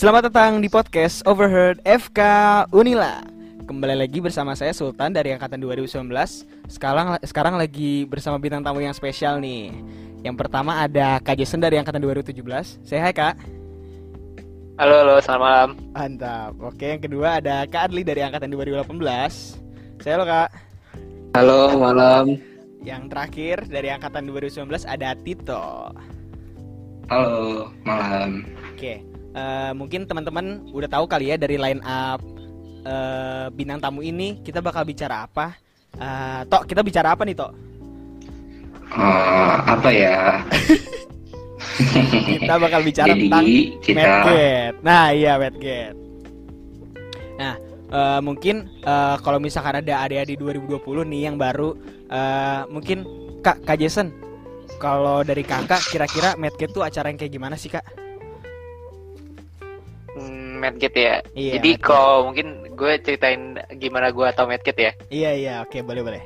Selamat datang di podcast Overheard FK Unila. Kembali lagi bersama saya Sultan dari angkatan 2019. Sekarang sekarang lagi bersama bintang tamu yang spesial nih. Yang pertama ada Kak Jason dari angkatan 2017. Saya hai Kak. Halo, halo, selamat malam. Mantap. Oke, yang kedua ada Kak Adli dari angkatan 2018. Saya halo Kak. Halo, malam. Yang terakhir dari angkatan 2019 ada Tito. Halo, malam. Oke, eh, mungkin teman-teman udah tahu kali ya dari line up eh, bintang tamu ini kita bakal bicara apa. Eh, Tok, kita bicara apa nih Tok? Oh, apa ya? Kita bakal bicara Jadi, tentang kita Medgate. Nah, iya Medgate. Nah, eh, mungkin eh, kalau misalkan ada adik-adik 2020 nih yang baru, eh, mungkin Kak Kak Jason, kalau dari kakak kira-kira Medgate tuh acara yang kayak gimana sih Kak? Medgate ya. Iya, Jadi kalau mungkin gue ceritain gimana gue atau Medgate ya. Iya iya, oke boleh boleh.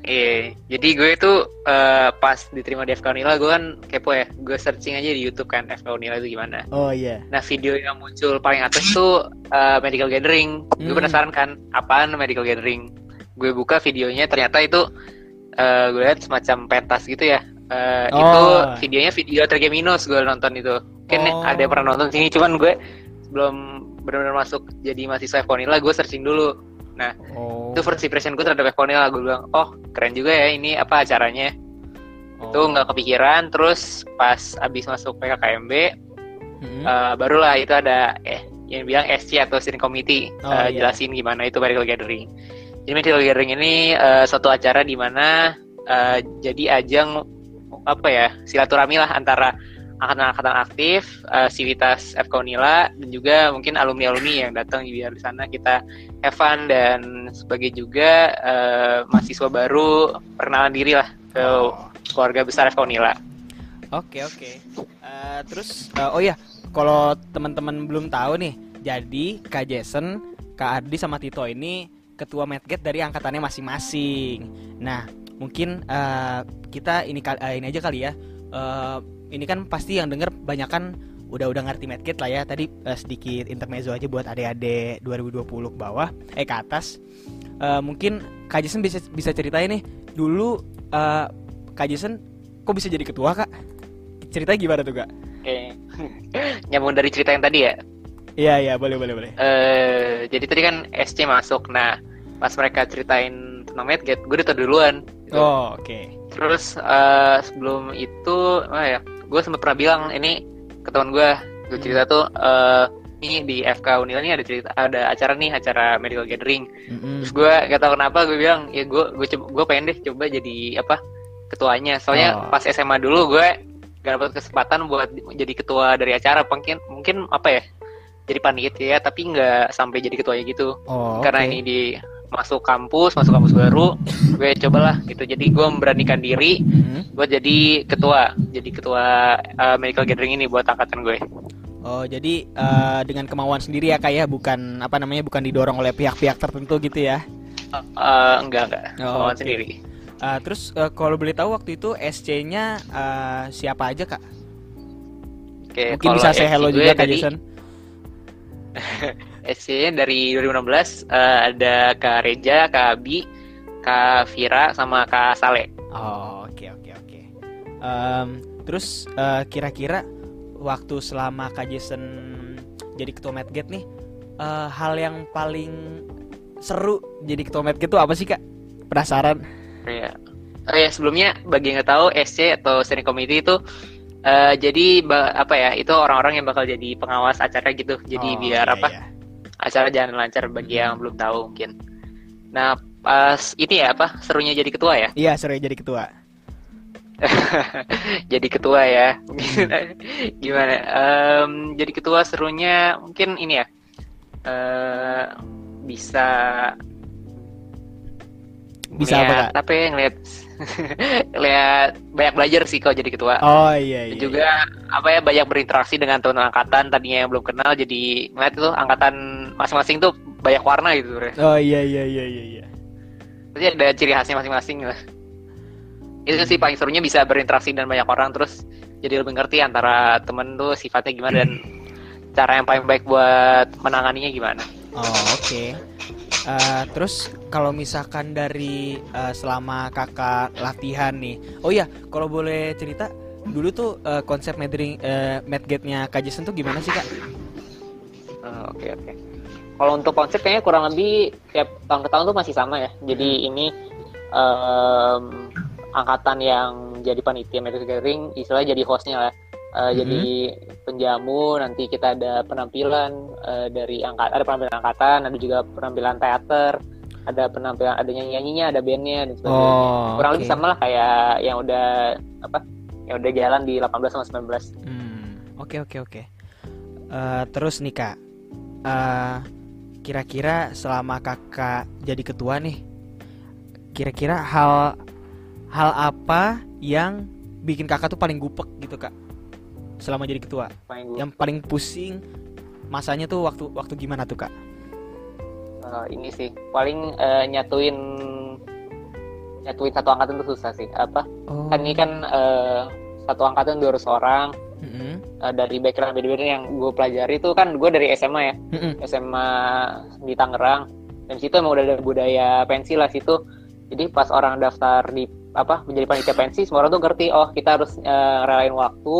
Iya. Jadi gue itu eh, pas diterima di FK Unila gue kan kepo ya. Gue searching aja di YouTube kan FK Unila itu gimana. Oh iya. Nah video yang muncul paling atas tuh eh, medical gathering. Gue Hmm. penasaran kan apaan medical gathering. Gue buka videonya ternyata itu eh, gue lihat semacam pentas gitu ya. Eh, Oh. Itu videonya video Tergeminus gue nonton itu. Mungkin Oh. ada yang pernah nonton sini cuman gue belum benar-benar masuk jadi mahasiswa FK Unila gue searching dulu. Oh. Itu first impression gue terhadap FK Unila gue bilang oh keren juga ya ini apa acaranya. Oh. Itu nggak kepikiran terus pas abis masuk PKKMB Mm-mm. Eh, barulah itu ada eh yang bilang SC atau steering committee Oh, eh, iya. jelasin gimana itu medical gathering. Jadi medical gathering ini eh, suatu acara di mana eh, jadi ajang apa ya silaturahmi lah antara angkatan-angkatan aktif, eh, sivitas FK Unila dan juga mungkin alumni-alumni yang datang biar di sana kita have fun dan sebagai juga eh, mahasiswa baru perkenalan diri lah ke Oh. keluarga besar FK Unila. Oke oke. Eh, terus eh, oh ya, kalau teman-teman belum tahu nih, jadi Kak Jason, Kak Ardi sama Tito ini ketua Medgate dari angkatannya masing-masing. Nah, mungkin eh, kita ini eh, ini aja kali ya. Eh, ini kan pasti yang denger banyak kan udah udah ngerti Medgate lah ya. Tadi eh, sedikit intermezzo aja buat adik-adik 2020 ke bawah, eh ke atas. Eh, mungkin Kak Jason bisa bisa ceritain nih dulu eh, Kak Jason kok bisa jadi ketua Kak? Ceritanya gimana tuh kak? Oke. Nyambung dari cerita yang tadi ya. Iya iya boleh boleh boleh. eh jadi tadi kan SC masuk. Nah, pas mereka ceritain tentang Medgate, gue udah duluan. gitu. Oh oke. Terus eh, sebelum itu, apa ya? Gue sempat pernah bilang ini ke teman gue. Gue Hmm. cerita tuh, eh ini di FK Unila nih ada cerita, ada acara nih, acara medical gathering. Mm-mm. Terus gue gak tau kenapa gue bilang, ya gue gue coba gue pengen deh coba jadi apa ketuanya. Soalnya Oh. pas SMA dulu gue gak dapet kesempatan buat jadi ketua dari acara. Mungkin mungkin apa ya? Jadi panitia tapi nggak sampai jadi ketuanya gitu. Oh, Karena oke. ini di masuk kampus, masuk kampus baru, gue cobalah gitu. Jadi gue memberanikan diri Mm-mm. buat jadi ketua, jadi ketua uh, medical gathering ini buat angkatan gue. Oh jadi eh, dengan kemauan sendiri ya kak ya, bukan apa namanya bukan didorong oleh pihak-pihak tertentu gitu ya? Uh, enggak enggak, Oh, kemauan oke. sendiri. Eh, terus eh, kalau boleh tahu waktu itu SC-nya eh, siapa aja kak? Oke, Mungkin bisa saya hello gue juga kak Jason. SC-nya dari 2016 uh, ada Kak Reja, Kak Abi, Kak Vira, sama Kak Sale. Oh oke oke oke. Terus eh, kira-kira waktu selama kak Jason jadi ketua Medgate nih, eh, hal yang paling seru jadi ketua Medgate itu apa sih kak? Penasaran? Ya. Oh ya sebelumnya bagi yang nggak tahu SC atau steering committee itu eh, jadi ba- apa ya itu orang-orang yang bakal jadi pengawas acara gitu. Jadi Oh, biar iya, apa iya. Acara jalan lancar bagi Hmm. yang belum tahu mungkin. Nah pas ini ya apa serunya jadi ketua ya. Iya seru jadi ketua. jadi ketua ya. Gimana? Em, jadi ketua serunya mungkin ini ya. eh bisa Bisa apa ngeliat kak? apa ya ngeliat lihat banyak belajar sih kalau jadi ketua. Oh iya iya. juga apa ya banyak berinteraksi dengan teman angkatan tadinya yang belum kenal jadi ngeliat tuh angkatan masing-masing tuh banyak warna gitu sebenarnya. Oh iya iya iya iya. iya. Jadi ada ciri khasnya masing-masing lah. Itu sih paling serunya bisa berinteraksi dengan banyak orang terus jadi lebih ngerti antara temen tuh sifatnya gimana dan cara yang paling baik buat menanganinya gimana. Oh oke. Eh, terus kalau misalkan dari eh, selama kakak latihan nih, oh iya kalau boleh cerita dulu tuh eh, konsep medring eh, medgate-nya Kak Jason tuh gimana sih kak? Eh, Oke oke. Kalau untuk konsep kayaknya kurang lebih tiap tahun ke tahun tuh masih sama ya. Jadi ini em, angkatan yang jadi panitia Magic Gathering, istilahnya jadi hostnya lah. Eh, Jadi penjamu nanti kita ada penampilan eh, dari angkat ada penampilan angkatan, ada juga penampilan teater, ada penampilan ada nyanyi-nyanyinya, ada bandnya dan sebagainya. Oh kurang oke. lebih sama lah kayak yang udah apa yang udah jalan di 18 sama 19. Hmm, oke oke oke. Eh, terus nih kak, eh, kira-kira selama kakak jadi ketua nih, kira-kira hal hal apa yang bikin kakak tuh paling gupek gitu kak, selama jadi ketua? Paling Yang paling pusing masanya tuh waktu waktu gimana tuh kak? Eh, ini sih paling eh, nyatuin nyatuin satu angkatan tuh susah sih. Apa? Oh, kan ini kan eh, satu angkatan 200 orang mm-mm, eh, dari background beda-beda yang gue pelajari itu kan gue dari SMA ya mm-mm. SMA di Tangerang dan situ emang udah ada budaya pensi lah situ jadi pas orang daftar di apa menjadi panitia pensi semua orang tuh ngerti oh kita harus eh, relain waktu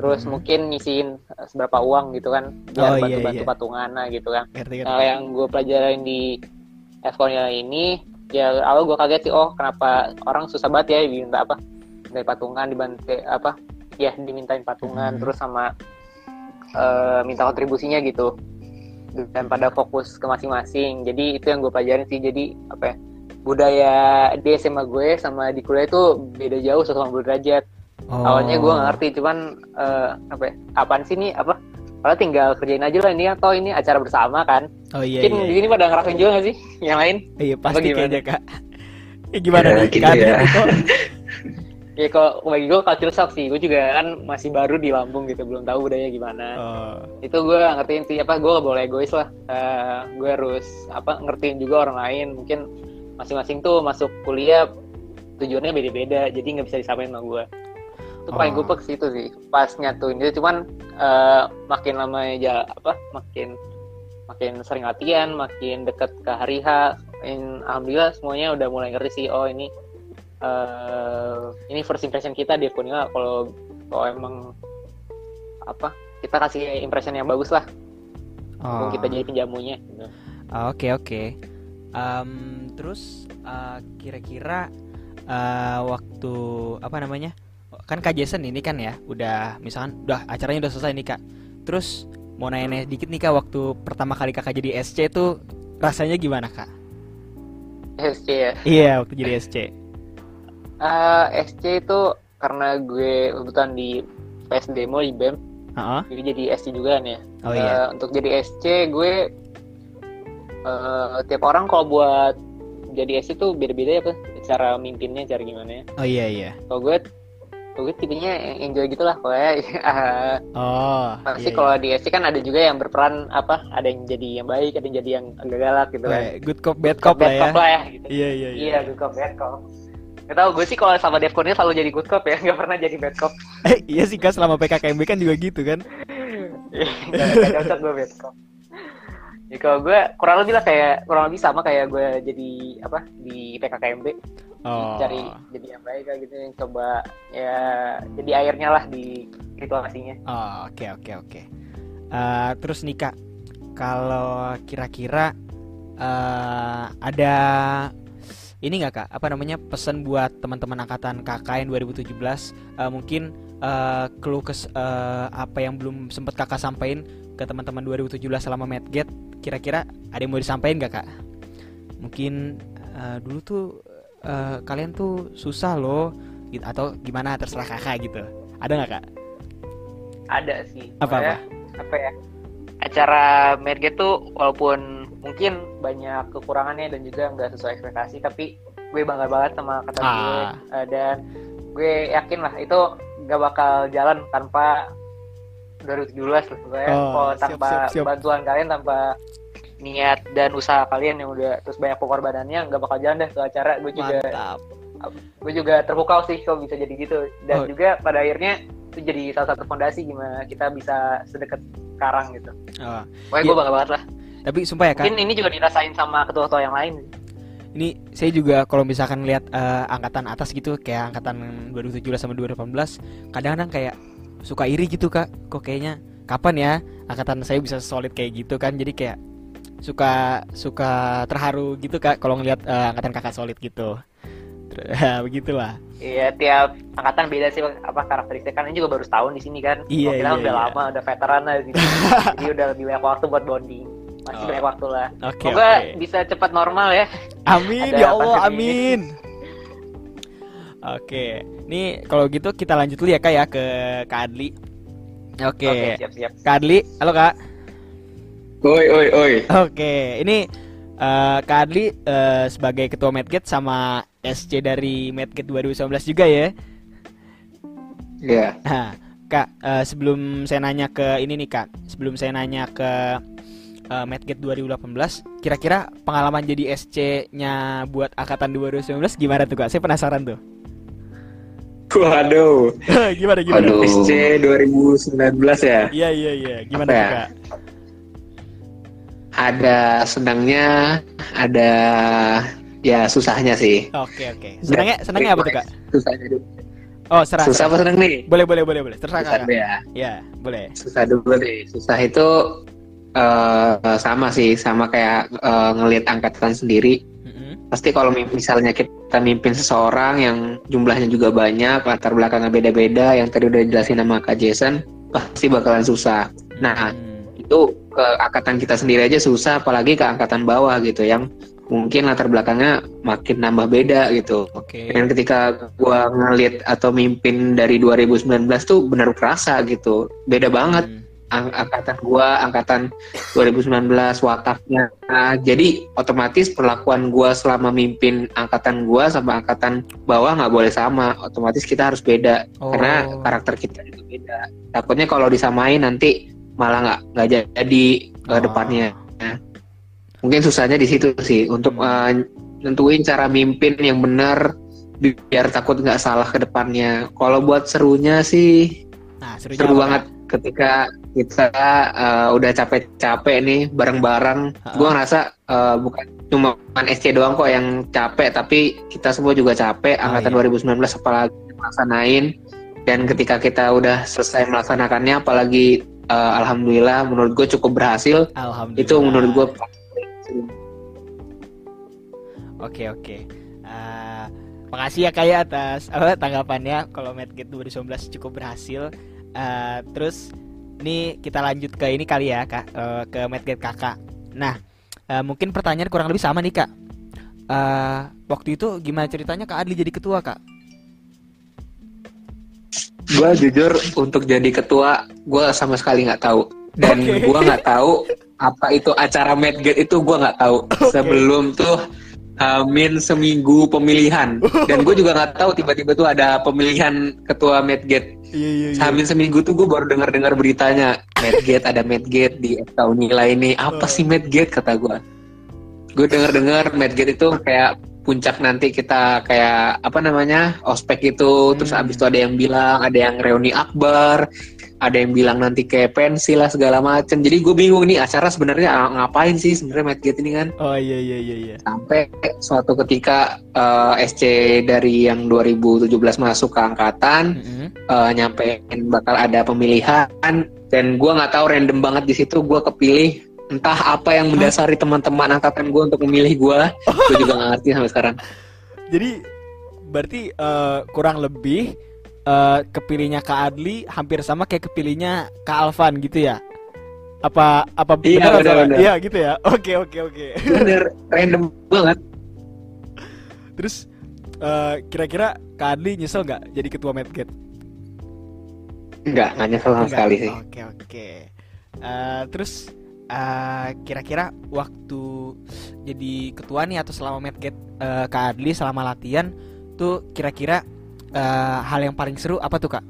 terus Hmm. mungkin ngisiin seberapa uang gitu kan Oh, biar iya, bantu-bantu iya. patungan nah gitu kan Ngerti ngerti. Nah, yang gue pelajarin di Eskonia ini ya awal gue kaget sih oh kenapa orang susah banget ya diminta apa dari patungan dibantu apa ya dimintain patungan Mhm. terus sama eh, minta kontribusinya gitu dan pada fokus ke masing-masing jadi itu yang gue pelajarin sih jadi apa ya budaya di SMA gue sama di kuliah itu beda jauh 180 derajat Oh. awalnya gue nggak ngerti cuman eh, apa ya, apaan sih nih apa kalau tinggal kerjain aja lah ini atau ini acara bersama kan Oh iya Mungkin iya. di sini pada ngerasain juga gak sih yang lain? Iya pasti kayaknya kak. Ya, gimana Ya, nih? gitu ya. Ya kalau bagi gue culture shock sih, gue juga kan masih baru di Lampung gitu, belum tahu budaya gimana. Oh. Itu gue ngertiin sih apa, gue gak boleh egois lah. Eh, gue harus apa ngertiin juga orang lain. Mungkin masing-masing tuh masuk kuliah tujuannya beda-beda, jadi nggak bisa disamain sama gue. Itu paling Oh. gupek sih itu sih, pas nyatuin itu cuman eh, makin lama ya apa, makin makin sering latihan, makin deket ke hari H. In- Alhamdulillah semuanya udah mulai ngerti sih, oh ini eh ini first impression kita di Kunila kalau kalau emang apa kita kasih impression yang bagus lah Oh. Mumpung kita jadi penjamunya. Ah, Oke oke. Em, terus eh, kira-kira eh, waktu apa namanya? Kan Kak Jason ini kan ya, udah misalkan udah acaranya udah selesai nih Kak. Terus mau nanya dikit nih Kak, waktu pertama kali Kakak jadi SC itu rasanya gimana Kak? SC ya Iya, waktu jadi SC. Eh, SC itu karena gue kebetulan di PS demo di BEM Heeh. jadi jadi SC juga kan ya Oh iya. untuk jadi SC gue eh, tiap orang kalau buat jadi SC tuh beda-beda ya Pak. cara mimpinnya cara gimana ya Oh iya iya. kalau gue kalau gue tipenya enjoy gitu lah pokoknya Eh, Oh. pasti iya, kalau di SC kan ada juga yang berperan apa ada yang jadi yang baik ada yang jadi yang agak galak gitu iya. kan Weh, good cop bad cop lah ya. cop lah ya gitu Iya iya iya. iya good cop bad cop Gak tau gue sih kalau sama Devconnya selalu jadi good cop ya nggak pernah jadi bad cop Eh, iya sih Kak selama PKKMB kan juga gitu kan. Gak, gak cocok gue bad cop ya kalau gue kurang lebih lah kayak kurang lebih sama kayak gue jadi apa di PKKMB Oh. cari jadi yang baik gitu yang coba ya jadi airnya lah di situasinya Oh, oke oke oke. Eh, terus nih Kak, kalau kira-kira eh, ada ini nggak Kak? Apa namanya pesan buat teman-teman angkatan KKN 2017? Eh, mungkin eh, keluh kes eh, apa yang belum sempat Kakak sampaikan ke teman-teman 2017 selama Medgate, kira-kira ada yang mau disampaikan nggak Kak? Mungkin eh, dulu tuh eh, kalian tuh susah loh, gitu atau gimana terserah Kakak gitu. Ada nggak Kak? ada sih Apa apa? Apa ya acara Merget tuh walaupun mungkin banyak kekurangannya dan juga nggak sesuai ekspektasi tapi gue bangga banget sama kata gue Ah. Eh, dan gue yakin lah itu nggak bakal jalan tanpa 2017 lah pokoknya Oh, kalau siap, tanpa siap, siap. bantuan kalian tanpa niat dan usaha kalian yang udah terus banyak pengorbanannya nggak bakal jalan deh ke acara gue juga Mantap. gue juga terpukau sih kalau bisa jadi gitu dan Oh. juga pada akhirnya itu jadi salah satu fondasi gimana kita bisa sedekat sekarang gitu Oh, pokoknya Iya. gue bangga banget lah tapi sumpah ya kak, mungkin ini juga dirasain sama ketua-ketua yang lain ini saya juga kalau misalkan lihat eh, angkatan atas gitu kayak angkatan 2017 sama 2018 kadang-kadang kayak suka iri gitu kak kok kayaknya kapan ya angkatan saya bisa solid kayak gitu kan jadi kayak suka suka terharu gitu kak kalau ngelihat eh, angkatan kakak solid gitu begitulah Iya tiap angkatan beda sih apa karakteristik kan ini juga baru setahun di sini kan. Iya, Kalau kita iya, udah iya. lama, udah veteran lah gitu. Jadi udah lebih banyak waktu buat bonding. Masih Oh. banyak waktu lah. oke Semoga oke bisa cepat normal ya. Amin ya Allah pandemi amin. Oke, nih kalau gitu kita lanjut dulu ya kak ya ke Kak Adli. Oke, Oke, siap-siap. Kak Adli, halo kak. Oi, oi, oi. Oke, ini eh, Kak Adli eh, sebagai ketua Medgate sama SC dari Medgate 2019 juga ya. Ya. Nah, Kak, eh, sebelum saya nanya ke ini nih Kak, sebelum saya nanya ke eh, Medgate 2018, kira-kira pengalaman jadi SC-nya buat angkatan 2019 gimana tuh Kak? Saya penasaran tuh. Waduh. gimana gimana? Waduh. SC 2019 ya. Iya iya iya, gimana Apa tuh ya? Kak? Ada senangnya, ada ya susahnya sih. Oke oke. Senangnya senangnya apa tuh Kak? Susahnya dulu. Oh, serah. Susah apa senang nih? Boleh boleh boleh boleh. Terserah Susah ya. Ya, boleh. Susah dulu nih. Susah itu eh sama sih, sama kayak eh, ngelihat angkatan sendiri. Mm-mm. Pasti kalau mi- misalnya kita mimpin seseorang yang jumlahnya juga banyak, latar belakangnya beda-beda, yang tadi udah jelasin sama Kak Jason, pasti bakalan susah. Nah, Hmm. itu ke angkatan kita sendiri aja susah, apalagi ke angkatan bawah gitu, yang mungkin latar belakangnya makin nambah beda gitu. Oke. Dan ketika gua ngelit atau mimpin dari 2019 tuh benar kerasa gitu, beda banget Hmm. Ang- angkatan gua, angkatan 2019 wataknya. Nah, jadi otomatis perlakuan gua selama mimpin angkatan gua sama angkatan bawah nggak boleh sama. Otomatis kita harus beda Oh. karena karakter kita itu beda. Takutnya kalau disamain nanti malah nggak nggak jadi ke Oh. depannya. Mungkin susahnya di situ sih untuk eh, nentuin cara mimpin yang benar bi- biar takut nggak salah ke depannya. Kalau buat serunya sih Nah, serunya seru banget ketika kita uh, udah capek-capek nih bareng-bareng. Gue ngerasa uh, bukan cuma SC doang kok yang capek, tapi kita semua juga capek. Oh, Angkatan iya. 2019 apalagi melaksanain. Dan ketika kita udah selesai melaksanakannya, apalagi uh, alhamdulillah menurut gue cukup berhasil. Alhamdulillah. Itu menurut gue Oke oke. Eh, makasih ya kayak atas apa tanggapannya kalau Medgate 2019 cukup berhasil. Eh, terus nih kita lanjut ke ini kali ya kak eh, ke Medgate kakak. Nah eh, mungkin pertanyaan kurang lebih sama nih kak. Eh, waktu itu gimana ceritanya kak Adli jadi ketua kak? gue jujur untuk jadi ketua gue sama sekali nggak tahu dan Oke. gue nggak tahu apa itu acara Medgate itu gue nggak tahu sebelum tuh Amin seminggu pemilihan dan gue juga nggak tahu tiba-tiba tuh ada pemilihan ketua Medgate Iya iya Amin seminggu tuh gue baru dengar-dengar beritanya Medgate ada Medgate di FK Unila ini. Apa sih Medgate kata gue gue dengar-dengar Medgate itu kayak puncak nanti kita kayak apa namanya ospek itu terus Hmm. abis itu ada yang bilang ada yang reuni akbar ada yang bilang nanti kayak pensi lah segala macem jadi gue bingung nih acara sebenarnya ngapain sih sebenarnya Medgate ini kan Oh iya iya iya iya. sampai suatu ketika eh, SC dari yang 2017 masuk ke angkatan Mm-mm. eh, nyampein bakal ada pemilihan dan gue nggak tahu random banget di situ gue kepilih entah apa yang mendasari teman-teman angkatan gue untuk memilih gue gue juga nggak ngerti sampai sekarang Jadi berarti eh, kurang lebih eh, kepilihnya Kak Adli hampir sama kayak kepilihnya Kak Alvan gitu ya? Apa apa Iya, benar benar, benar. Iya gitu ya. Oke oke oke. bener random banget Terus eh, kira-kira Kak Adli nyesel nggak jadi ketua Medgate? nggak nggak nyesel sama Enggak. sekali sih Oke oke. Eh, terus eh, kira-kira waktu jadi ketua nih atau selama Medgate eh, Kak Adli selama latihan tuh kira-kira eh, hal yang paling seru apa tuh Kak?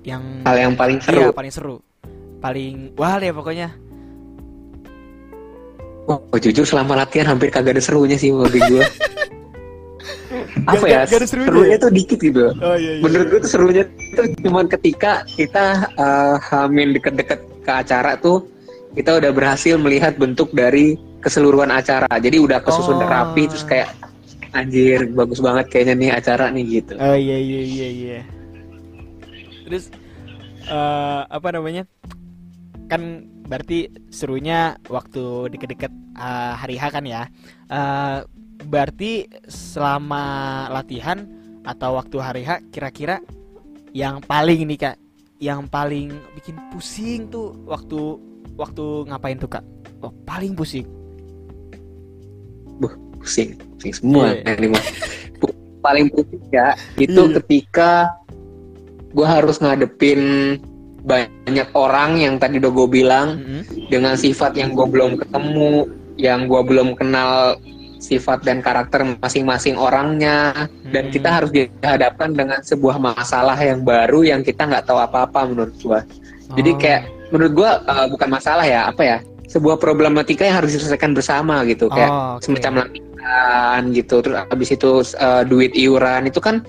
Yang hal yang paling seru Iya paling seru Paling wah deh pokoknya oh, jujur selama latihan hampir kagak ada serunya sih bagi gue apa Gak- ya gak ada serunya serunya ya? tuh dikit gitu Oh iya iya. menurut gue tuh serunya tuh cuman ketika kita eh, hamin deket-deket ke acara tuh kita udah berhasil melihat bentuk dari keseluruhan acara jadi udah kesusun Oh. rapi terus kayak anjir bagus banget kayaknya nih acara nih gitu Oh iya iya iya iya. Terus eh apa namanya? Kan berarti serunya waktu deket-deket eh, hari H kan ya. Eh berarti selama latihan atau waktu hari H kira-kira yang paling ini Kak, yang paling bikin pusing tuh waktu waktu ngapain tuh Kak? Oh, paling pusing. pusing pusing semua Iya. mah. Pu- paling pusing ya itu Iya. ketika gue harus ngadepin banyak orang yang tadi udah gue bilang Mm-mm. dengan sifat yang gue belum ketemu, yang gue belum kenal sifat dan karakter masing-masing orangnya, dan Hmm. kita harus dihadapkan dengan sebuah masalah yang baru yang kita nggak tahu apa-apa menurut gue. Jadi Oh. kayak menurut gue uh, bukan masalah ya, apa ya? Sebuah problematika yang harus diselesaikan bersama gitu, kayak Oh, oke. semacam latihan gitu. Terus habis itu uh, duit iuran itu kan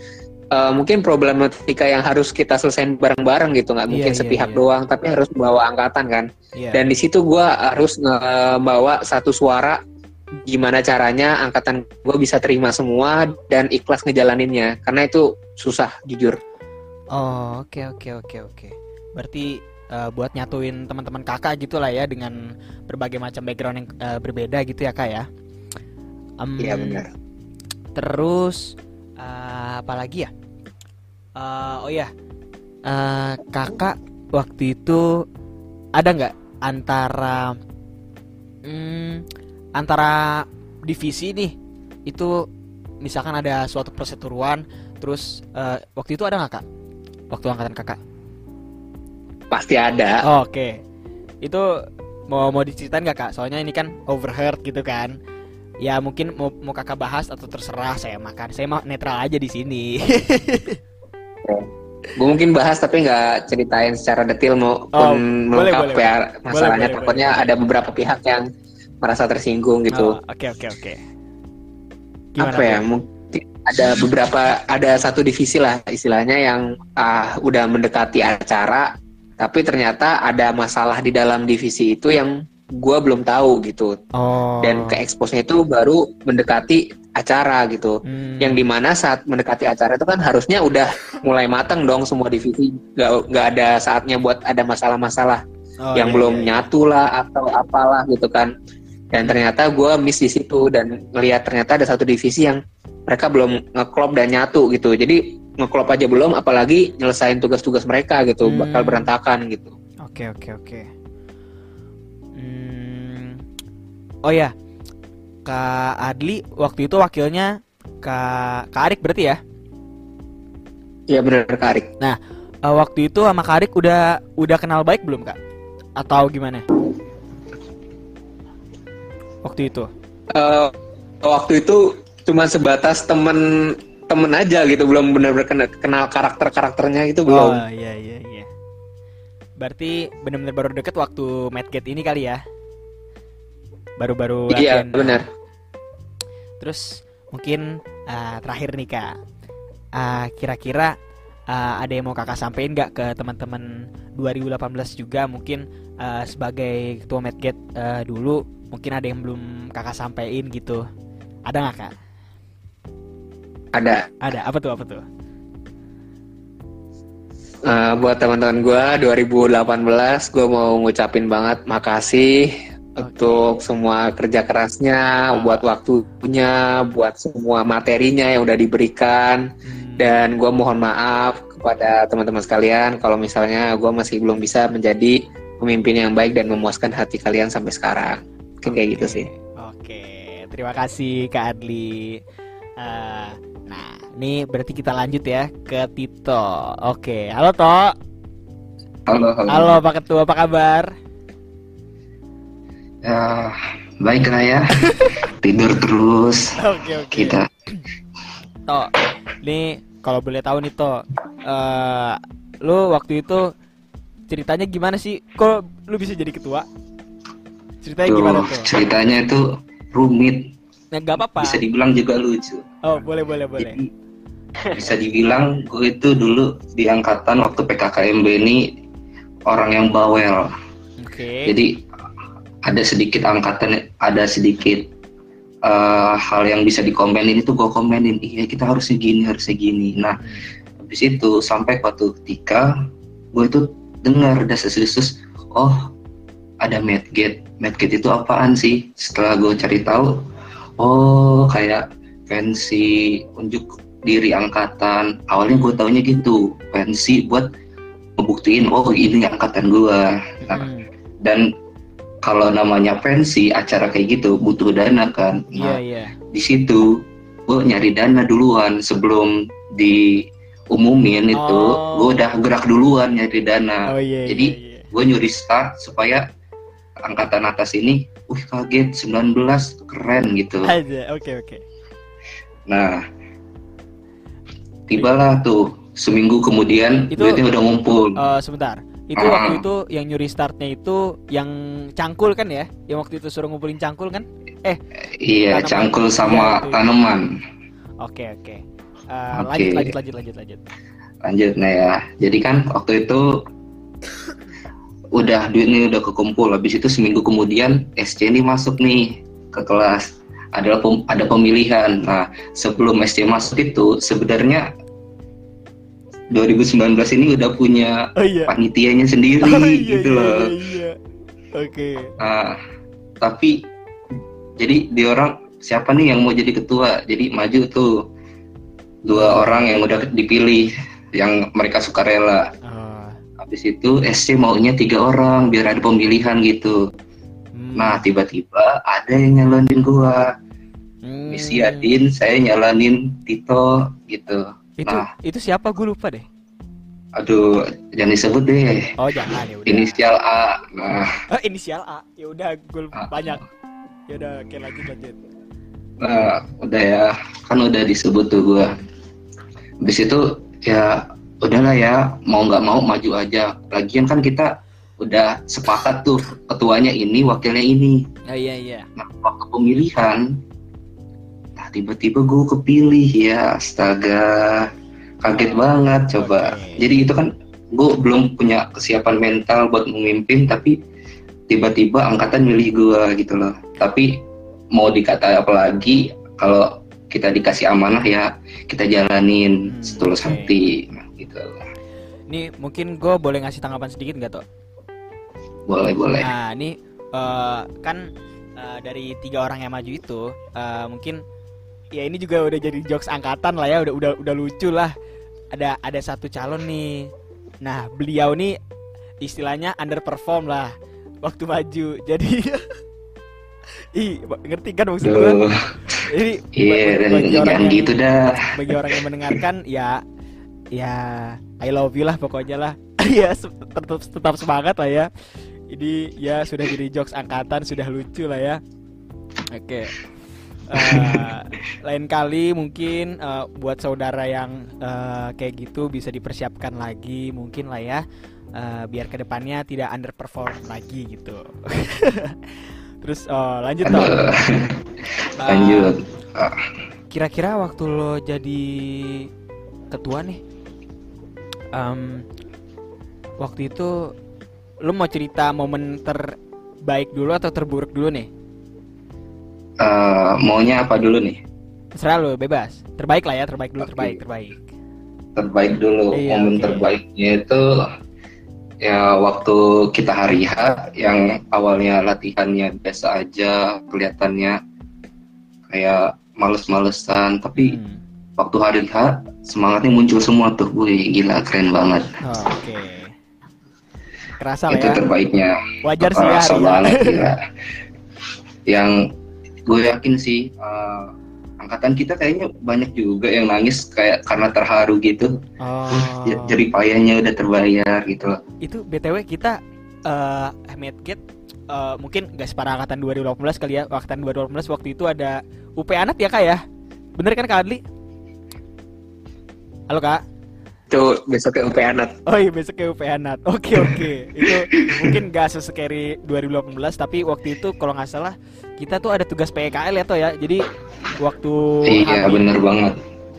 uh, mungkin problematika yang harus kita selesaikan bareng-bareng gitu, nggak Iya, mungkin iya, sepihak iya. doang, tapi harus membawa angkatan kan Iya. dan di situ gue harus membawa satu suara gimana caranya angkatan gue bisa terima semua dan ikhlas ngejalaninnya karena itu susah jujur Oh, oke oke oke oke. Berarti eh, buat nyatuin teman-teman kakak gitu lah ya dengan berbagai macam background yang eh, berbeda gitu ya kak ya. Em, iya benar Terus eh, apa lagi ya? Eh, oh ya, Eh, kakak waktu itu ada nggak antara hmm, antara divisi nih itu misalkan ada suatu perseteruan terus eh, waktu itu ada nggak kak? Waktu angkatan kakak? pasti ada Oh, Oke, itu mau mau diceritain nggak kak? Soalnya ini kan overheard gitu kan. Ya mungkin mau mau kakak bahas atau terserah saya makan. Saya mah netral aja di sini. gue mungkin bahas tapi nggak ceritain secara detail maupun Oh, boleh, melengkap boleh, ya masalahnya boleh, takutnya boleh. ada beberapa pihak yang merasa tersinggung gitu Oh, Oke oke oke. apa ya mungkin ada beberapa ada satu divisi lah istilahnya yang ah, udah mendekati acara tapi ternyata ada masalah di dalam divisi itu yang gua belum tahu gitu Oh. dan ke expose-nya itu baru mendekati acara gitu Hmm. yang di mana saat mendekati acara itu kan harusnya udah mulai matang dong semua divisi nggak nggak ada saatnya buat ada masalah-masalah Oh, yang iya, belum iya, iya. nyatu lah atau apalah gitu kan dan ternyata gue miss di situ dan ngelihat ternyata ada satu divisi yang mereka belum ngeklop dan nyatu gitu jadi ngeklop aja belum apalagi nyelesain tugas-tugas mereka gitu Hmm. bakal berantakan gitu Oke oke oke. Hmm. Oh ya, Kak Adli waktu itu wakilnya Kak Kak Arik berarti ya? ya benar Karik Eh, waktu itu sama Kak Arik udah udah kenal baik belum kak? Atau gimana? Waktu itu? Eh, waktu itu cuma sebatas temen temen aja gitu belum benar-benar kena- kenal karakter karakternya itu belum Oh iya iya iya. Berarti benar-benar baru deket waktu Madgate ini kali ya? Baru-baru iya benar Terus mungkin uh, terakhir nih kak, Uh, kira-kira uh, ada yang mau kakak sampein nggak ke teman-teman 2018 juga mungkin uh, sebagai ketua Medgate uh, dulu mungkin ada yang belum kakak sampein gitu, ada nggak kak? ada Ada apa tuh apa tuh? Eh, buat teman-teman gue 2018 gue mau ngucapin banget makasih untuk semua kerja kerasnya, buat waktunya, buat semua materinya yang udah diberikan Hmm, dan gue mohon maaf kepada teman-teman sekalian kalau misalnya gue masih belum bisa menjadi pemimpin yang baik dan memuaskan hati kalian sampai sekarang. Mungkin kayak gitu sih. Oke, terima kasih Kak Adli. Eh, nah, ini berarti kita lanjut ya ke Tito. Oke, halo To. Halo, halo. Halo Pak Ketua, apa kabar? Ya, baik lah ya. Tidur terus Oke, oke. kita. To, ini kalau boleh tahu nih To, eh, lu waktu itu ceritanya gimana sih? Kok lu bisa jadi ketua? Ceritanya gimana Tuh, tuh? ceritanya itu rumit. Nah, gak apa-apa. bisa dibilang juga lucu. Oh, boleh boleh boleh. Jadi bisa dibilang gue itu dulu di angkatan waktu PKKMB ini orang yang bawel. Oke. Jadi ada sedikit angkatan, ada sedikit eh, hal yang bisa dikomenin itu gue komenin. Iya kita harusnya gini, harusnya gini. Nah habis itu sampai suatu ketika gue itu dengar desas-desus, oh ada Medgate. Medgate itu apaan sih? Setelah gue cari tahu, oh kayak pensi unjuk diri angkatan. Awalnya gue taunya gitu, pensi buat ngebuktiin oh ini angkatan gue. Nah, Hmm, dan kalau namanya pensi acara kayak gitu butuh dana kan Iya nah iya. di situ gue nyari dana duluan sebelum diumumin itu Oh. gue udah gerak duluan nyari dana Oh iya. Jadi, iya, iya. gue nyuri start supaya angkatan atas ini wih kaget 19 keren gitu aja. Oke oke. nah tibalah tuh seminggu kemudian Itu- duitnya udah ngumpul Eh, sebentar. Itu Ah. waktu itu yang nyuri startnya itu yang cangkul kan ya? Yang waktu itu suruh ngumpulin cangkul kan? iya tanaman. cangkul sama itu. tanaman Oke oke. Eh, Oke. Lanjut lanjut lanjut lanjut lanjut. lanjut nah ya jadi kan waktu itu udah duitnya udah kekumpul habis itu seminggu kemudian SC ini masuk nih ke kelas adalah pem- ada pemilihan nah sebelum SC masuk itu sebenarnya 2019 ini udah punya Oh iya. panitianya sendiri Oh iya gitu iya loh iya. iya. Oke. Nah, tapi jadi di orang siapa nih yang mau jadi ketua jadi maju tuh dua orang yang udah dipilih yang mereka suka rela Oh, habis itu SC maunya tiga orang biar ada pemilihan gitu hmm. nah tiba-tiba ada yang nyalonin gua Hmm. misi Adin saya nyalonin Tito gitu Itu Nah. itu siapa gue lupa deh. aduh jangan disebut deh Oh jangan ya udah. inisial A nah Oh, inisial A. Ya udah gue lupa Ah. banyak. Ya udah oke lanjut lanjut. Nah, udah ya, kan udah disebut tuh gua. Habis itu ya udahlah ya, mau nggak mau maju aja. Lagian kan kita udah sepakat tuh ketuanya ini, wakilnya ini. Oh iya iya. Nah, waktu pemilihan, nah tiba-tiba gue kepilih ya, astaga, kaget banget coba. Jadi itu kan gue belum punya kesiapan mental buat memimpin, tapi tiba-tiba angkatan milih gue gitu loh. Tapi mau dikata apa lagi, kalau kita dikasih amanah ya kita jalanin Hmm, setulus oke. hati, gitu. Nih mungkin gue boleh ngasih tanggapan sedikit nggak toh? Boleh boleh. Nah ini eh, kan eh, dari tiga orang yang maju itu eh, mungkin ya ini juga udah jadi jokes angkatan lah ya udah udah udah lucu lah. Ada ada satu calon nih. Nah beliau nih istilahnya underperform lah waktu maju. Jadi ih ngerti kan maksud gue? Duh, Jadi iya, bagi- bagi orang yang- gitu dah. bagi orang yang mendengarkan ya ya I love you lah pokoknya lah. Ya tetap tetap semangat lah ya. Ini ya sudah jadi jokes angkatan sudah lucu lah ya. Oke. Eh, lain kali mungkin eh, buat saudara yang eh, kayak gitu bisa dipersiapkan lagi mungkin lah ya. Eh, biar ke depannya tidak underperform lagi gitu. Terus oh, lanjut toh lanjut. Kira-kira waktu lo jadi ketua nih, em, waktu itu lo mau cerita momen terbaik dulu atau terburuk dulu nih? Eh, maunya apa dulu nih? Terserah lo, bebas. Terbaik lah ya, terbaik dulu, Oke. terbaik, terbaik. terbaik dulu Iya, momen oke. terbaiknya itu ya waktu kita hari H yang awalnya latihannya biasa aja kelihatannya kayak males-malesan tapi Hmm. Waktu hari H semangatnya muncul semua tuh gue gila keren banget Oh, Oke. Kerasa lah itu ya. terbaiknya Wajar sih ya. Kerasa hari banget ya. gila. yang gue yakin sih eh, angkatan kita kayaknya banyak juga yang nangis kayak karena terharu gitu Oh. J- jerih payahnya udah terbayar gitu loh itu btw kita eh Medgate eh, mungkin gak separah angkatan 2018 kali ya angkatan 2018 waktu itu ada UP anak ya kak ya bener kan kak Adli halo kak Tuh besoknya UP Anat. Oh iya besoknya UP Anat. Oke oke. Itu mungkin gak sesekeri 2018 tapi waktu itu kalau nggak salah kita tuh ada tugas PKL ya toh ya. Jadi waktu Iya Hamin, bener banget.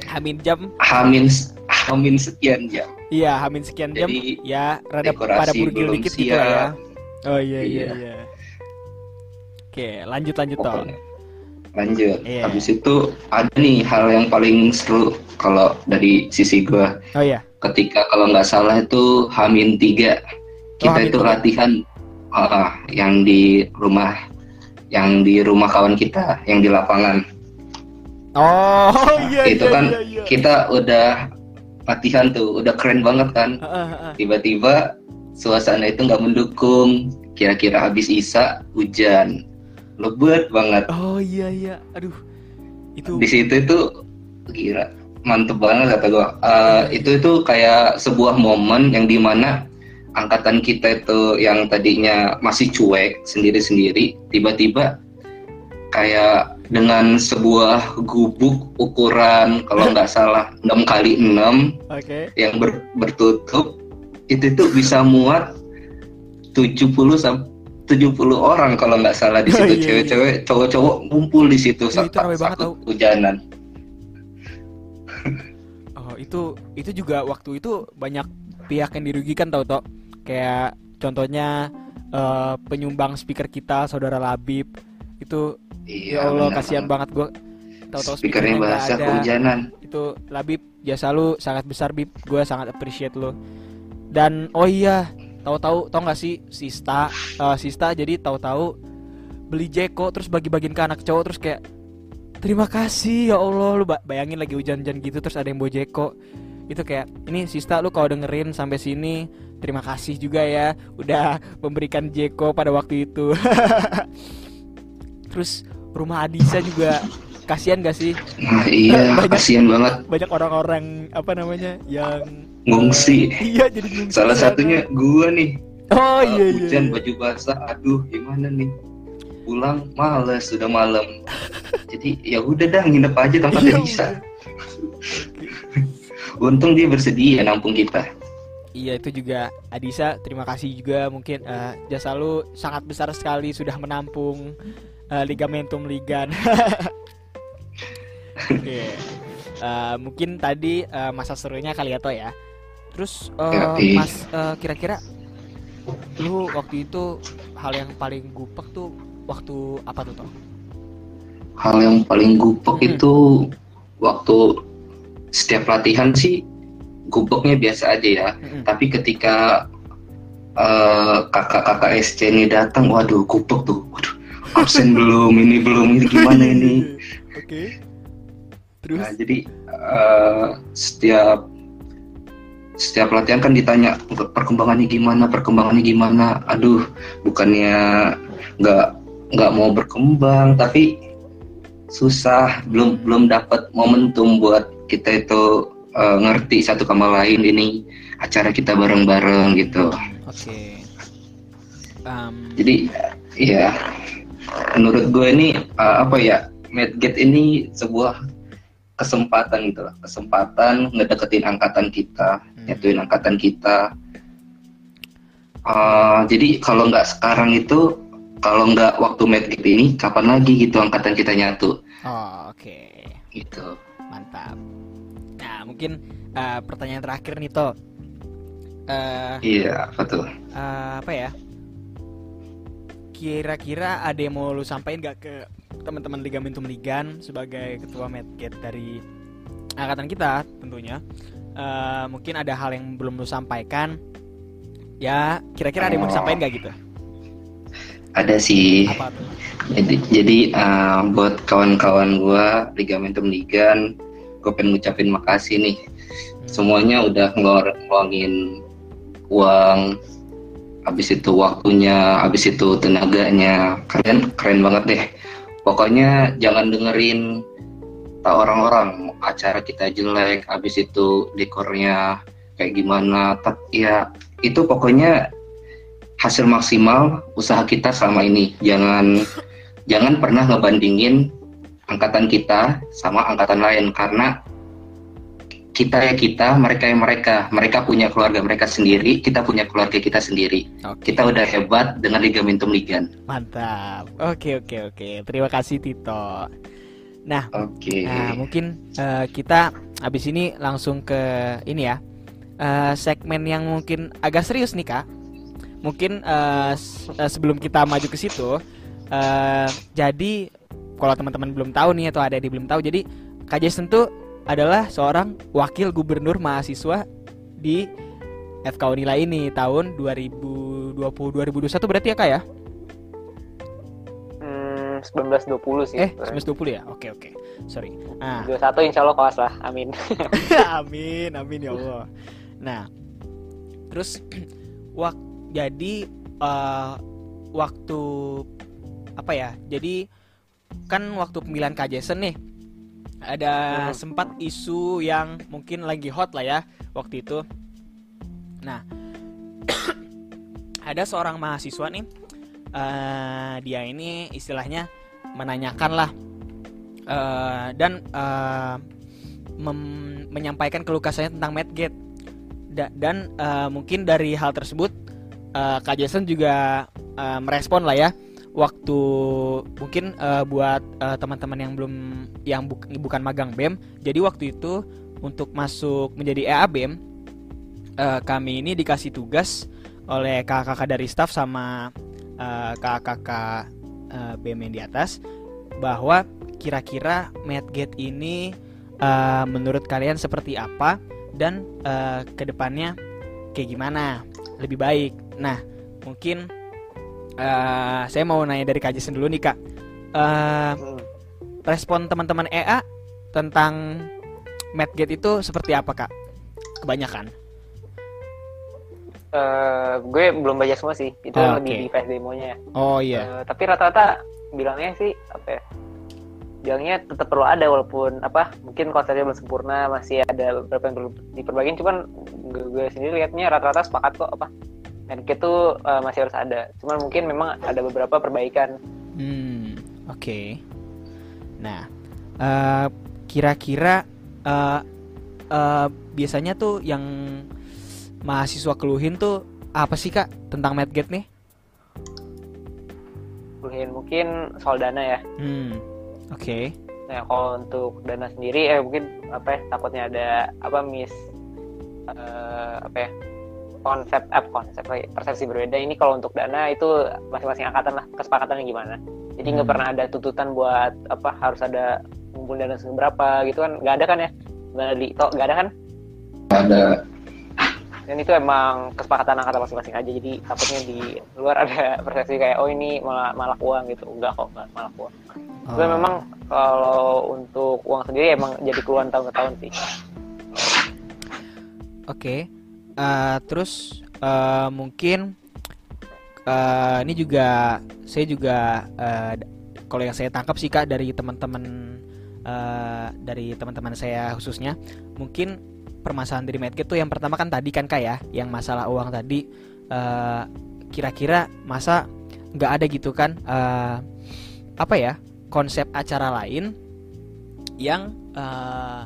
Hamin jam Hamin Hamin sekian jam. iya Hamin sekian jam Jadi, ya rada pada burgil dikit gitu lah ya. siap. Oh iya iya Iya. iya. Oke, lanjut lanjut toh. Lanjut. Iya. Habis itu ada nih hal yang paling seru kalau dari sisi gua. Oh iya. Ketika kalau nggak salah itu Hamin tiga kita Hamin itu tiga. latihan ah, yang di rumah yang di rumah kawan kita yang di lapangan. Oh iya itu iya kan iya iya. kita udah latihan tuh, udah keren banget kan. Heeh, heeh. Tiba-tiba suasana itu nggak mendukung. Kira-kira habis isa hujan, lebat banget. Oh iya iya. Aduh. Itu di situ itu kira mantep banget kata gua Eh, itu itu kayak sebuah momen yang di mana angkatan kita itu yang tadinya masih cuek sendiri-sendiri tiba-tiba kayak dengan sebuah gubuk ukuran kalau nggak salah 6 kali 6 Oke. yang ber- bertutup itu tuh bisa muat 70 sampai 70 orang kalau nggak salah di Oh, situ iya, iya. cewek-cewek cowok-cowok ngumpul di situ Iya, itu saat tau. hujanan Oh, itu itu juga waktu itu banyak pihak yang dirugikan tau toh. Kayak contohnya eh, penyumbang speaker kita saudara Labib itu ya Allah kasihan banget gua tahu-tahu Iya, speakernya bahasa ada. kehujanan Itu Labib jasa lu sangat besar Bib. Gua sangat appreciate lu. Dan oh iya, tahu-tahu tau nggak sih Sista eh, Sista jadi tahu-tahu beli Jeko terus bagi-bagiin ke anak cowok terus kayak terima kasih ya Allah. Lu ba- bayangin lagi hujan-hujan gitu terus ada yang bawa Jeko. Itu kayak ini Sista lu kalau dengerin sampai sini terima kasih juga ya udah memberikan Jeko pada waktu itu. Terus rumah Adisa juga kasihan gak sih? Nah iya Banyak- kasihan banget. banyak orang-orang apa namanya yang ngungsi iya jadi ngungsi salah satunya gua nih oh Uh, iya iya hujan iya. baju basah aduh gimana nih pulang males sudah malam jadi ya udah dah nginep aja tempat Iya, bisa udah. untung dia bersedia nampung kita Iya itu juga Adisa terima kasih juga mungkin eh, jasa lu sangat besar sekali sudah menampung eh, ligamentum ligan. Oke. Eh, mungkin tadi eh, masa serunya kali ya Toh ya. Terus Yoi. Mas eh, kira-kira lu waktu itu hal yang paling gupek tuh waktu apa tuh Toh? hal yang paling gupek Hmm. itu waktu setiap latihan sih gupeknya biasa aja ya Mm-mm. tapi ketika eh, kakak-kakak SC ini datang waduh gupek tuh waduh absen belum ini belum ini gimana ini Oke. Terus Nah, jadi eh, setiap setiap latihan kan ditanya perkembangannya gimana, perkembangannya gimana. Aduh, bukannya nggak nggak mau berkembang, tapi susah, belum belum dapat momentum buat kita itu eh, ngerti satu sama lain ini acara kita bareng-bareng gitu. oke. Em, Jadi ya menurut gue ini eh, apa ya Medgate ini sebuah kesempatan gitu lah kesempatan ngedeketin angkatan kita Hmm. nyatuin angkatan kita Eh, jadi kalau nggak sekarang itu kalau nggak waktu Medgate ini kapan lagi gitu angkatan kita nyatu oh, oke. gitu Mantap. Nah, mungkin eh, pertanyaan terakhir nih Toh. Eh, iya apa tuh eh, apa ya? Kira-kira ada yang mau lu sampaikan gak ke teman-teman Ligamentum Ligan sebagai ketua Medgate dari angkatan kita tentunya? Eh, mungkin ada hal yang belum lu sampaikan. Ya, kira-kira ada yang mau disampaikan gak gitu? ada sih Apa tuh? Jadi, jadi eh, buat kawan-kawan gua Ligamentum Ligan, gue pengen ngucapin makasih nih. Hmm. Semuanya udah ngeluangin uang, habis itu waktunya, habis itu tenaganya. Kalian keren banget deh. Pokoknya jangan dengerin tak orang-orang acara kita jelek, habis itu dekornya kayak gimana. Tak ya itu pokoknya hasil maksimal usaha kita selama ini. Jangan jangan pernah ngebandingin angkatan kita sama angkatan lain karena kita ya kita, mereka ya mereka. Mereka punya keluarga mereka sendiri, kita punya keluarga kita sendiri. Oke. Kita udah hebat dengan Liga Mentum Ligan. Mantap. Oke oke oke. Terima kasih Tito. Nah, Oke. Nah, mungkin eh, kita habis ini langsung ke ini ya. eh, segmen yang mungkin agak serius nih, Kak. Mungkin s- eh, sebelum kita maju ke situ eh, jadi kalau teman-teman belum tahu nih atau ada yang belum tahu, jadi Kak Jason tuh adalah seorang wakil gubernur mahasiswa di FK Unila ini tahun 2020 2021 berarti ya, Kak ya? Hmm, 1920 sih. Eh, 1920 ya? Oke, oke. Sorry. Nah, 21 insya Allah kawas lah, amin. amin, amin ya Allah. Nah, terus wak jadi eh, waktu apa ya? Jadi kan waktu pemilihan Kak Jason nih ada sempat isu yang mungkin lagi hot lah ya waktu itu. Nah, ada seorang mahasiswa nih, eh, dia ini istilahnya menanyakan lah eh, dan mem- menyampaikan keluh kesahnya tentang Medgate Da- dan eh, mungkin dari hal tersebut eh, Kak Jason juga eh, merespon lah ya waktu mungkin eh, buat eh, teman-teman yang belum yang buk- bukan magang BEM jadi waktu itu untuk masuk menjadi EA BEM eh, kami ini dikasih tugas oleh kakak-kakak dari staff sama kakak-kakak eh, BEM yang di atas bahwa kira-kira Medgate ini eh, menurut kalian seperti apa dan eh, ke depannya kayak gimana lebih baik. Nah mungkin eh, saya mau nanya dari Kak Jason dulu nih kak. Hmm. respon teman-teman EA tentang Medgate itu seperti apa kak? Kebanyakan. Eh, gue belum baca semua sih, itu Ah, lebih oke. di flash demonya ya. Oh iya. Eh, tapi rata-rata bilangnya sih apa ya? Bilangnya tetap perlu ada walaupun apa mungkin konsepnya belum sempurna masih ada beberapa yang perlu diperbaikin cuman gue, gue sendiri liatnya rata-rata sepakat kok apa Medkit tuh eh, masih harus ada cuman mungkin memang ada beberapa perbaikan Hmm, oke. Nah, eh, kira-kira eh, eh, biasanya tuh yang mahasiswa keluhin tuh apa sih kak tentang Medgate nih? mungkin mungkin soal dana ya Hmm, oke. nah kalau untuk dana sendiri eh mungkin apa ya takutnya ada apa mis eh, apa ya konsep apa konsep lagi, persepsi berbeda. Ini kalau untuk dana itu masing-masing angkatan lah kesepakatannya gimana. Jadi nggak Hmm. pernah ada tuntutan buat apa harus ada ngumpul dana seberapa gitu kan. Nggak ada kan ya nggak ada di toh nggak ada kan? Ada. Dan itu emang kesepakatan angkatan masing-masing aja. Jadi takutnya di luar ada persepsi kayak oh ini malah malah uang gitu. Enggak kok enggak malah uang. Oh, Tapi memang kalau untuk uang sendiri emang jadi keluhan tahun ke tahun sih. Oke. Eh, terus eh, mungkin eh, ini juga saya juga d- kalau yang saya tangkap sih kak dari teman-teman eh, dari teman-teman saya khususnya mungkin permasalahan dari Medgate tuh yang pertama kan tadi kan kak ya yang masalah uang tadi eh, kira-kira masa nggak ada gitu kan eh, apa ya konsep acara lain yang eh,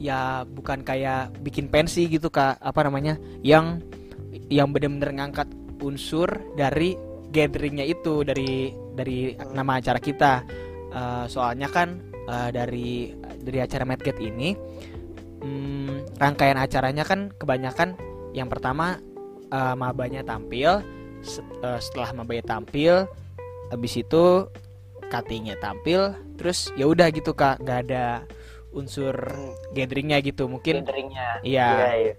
ya bukan kayak bikin pensi gitu kak. Apa namanya? Yang yang benar-benar ngangkat unsur dari gatheringnya itu dari dari nama acara kita. Eh, soalnya kan eh, dari dari acara Medgate ini hmm, rangkaian acaranya kan kebanyakan yang pertama eh, mabanya tampil se- eh, setelah mabanya tampil habis itu cuttingnya tampil terus ya udah gitu kak. Nggak ada unsur gatheringnya gitu mungkin gatheringnya. Iya. Iya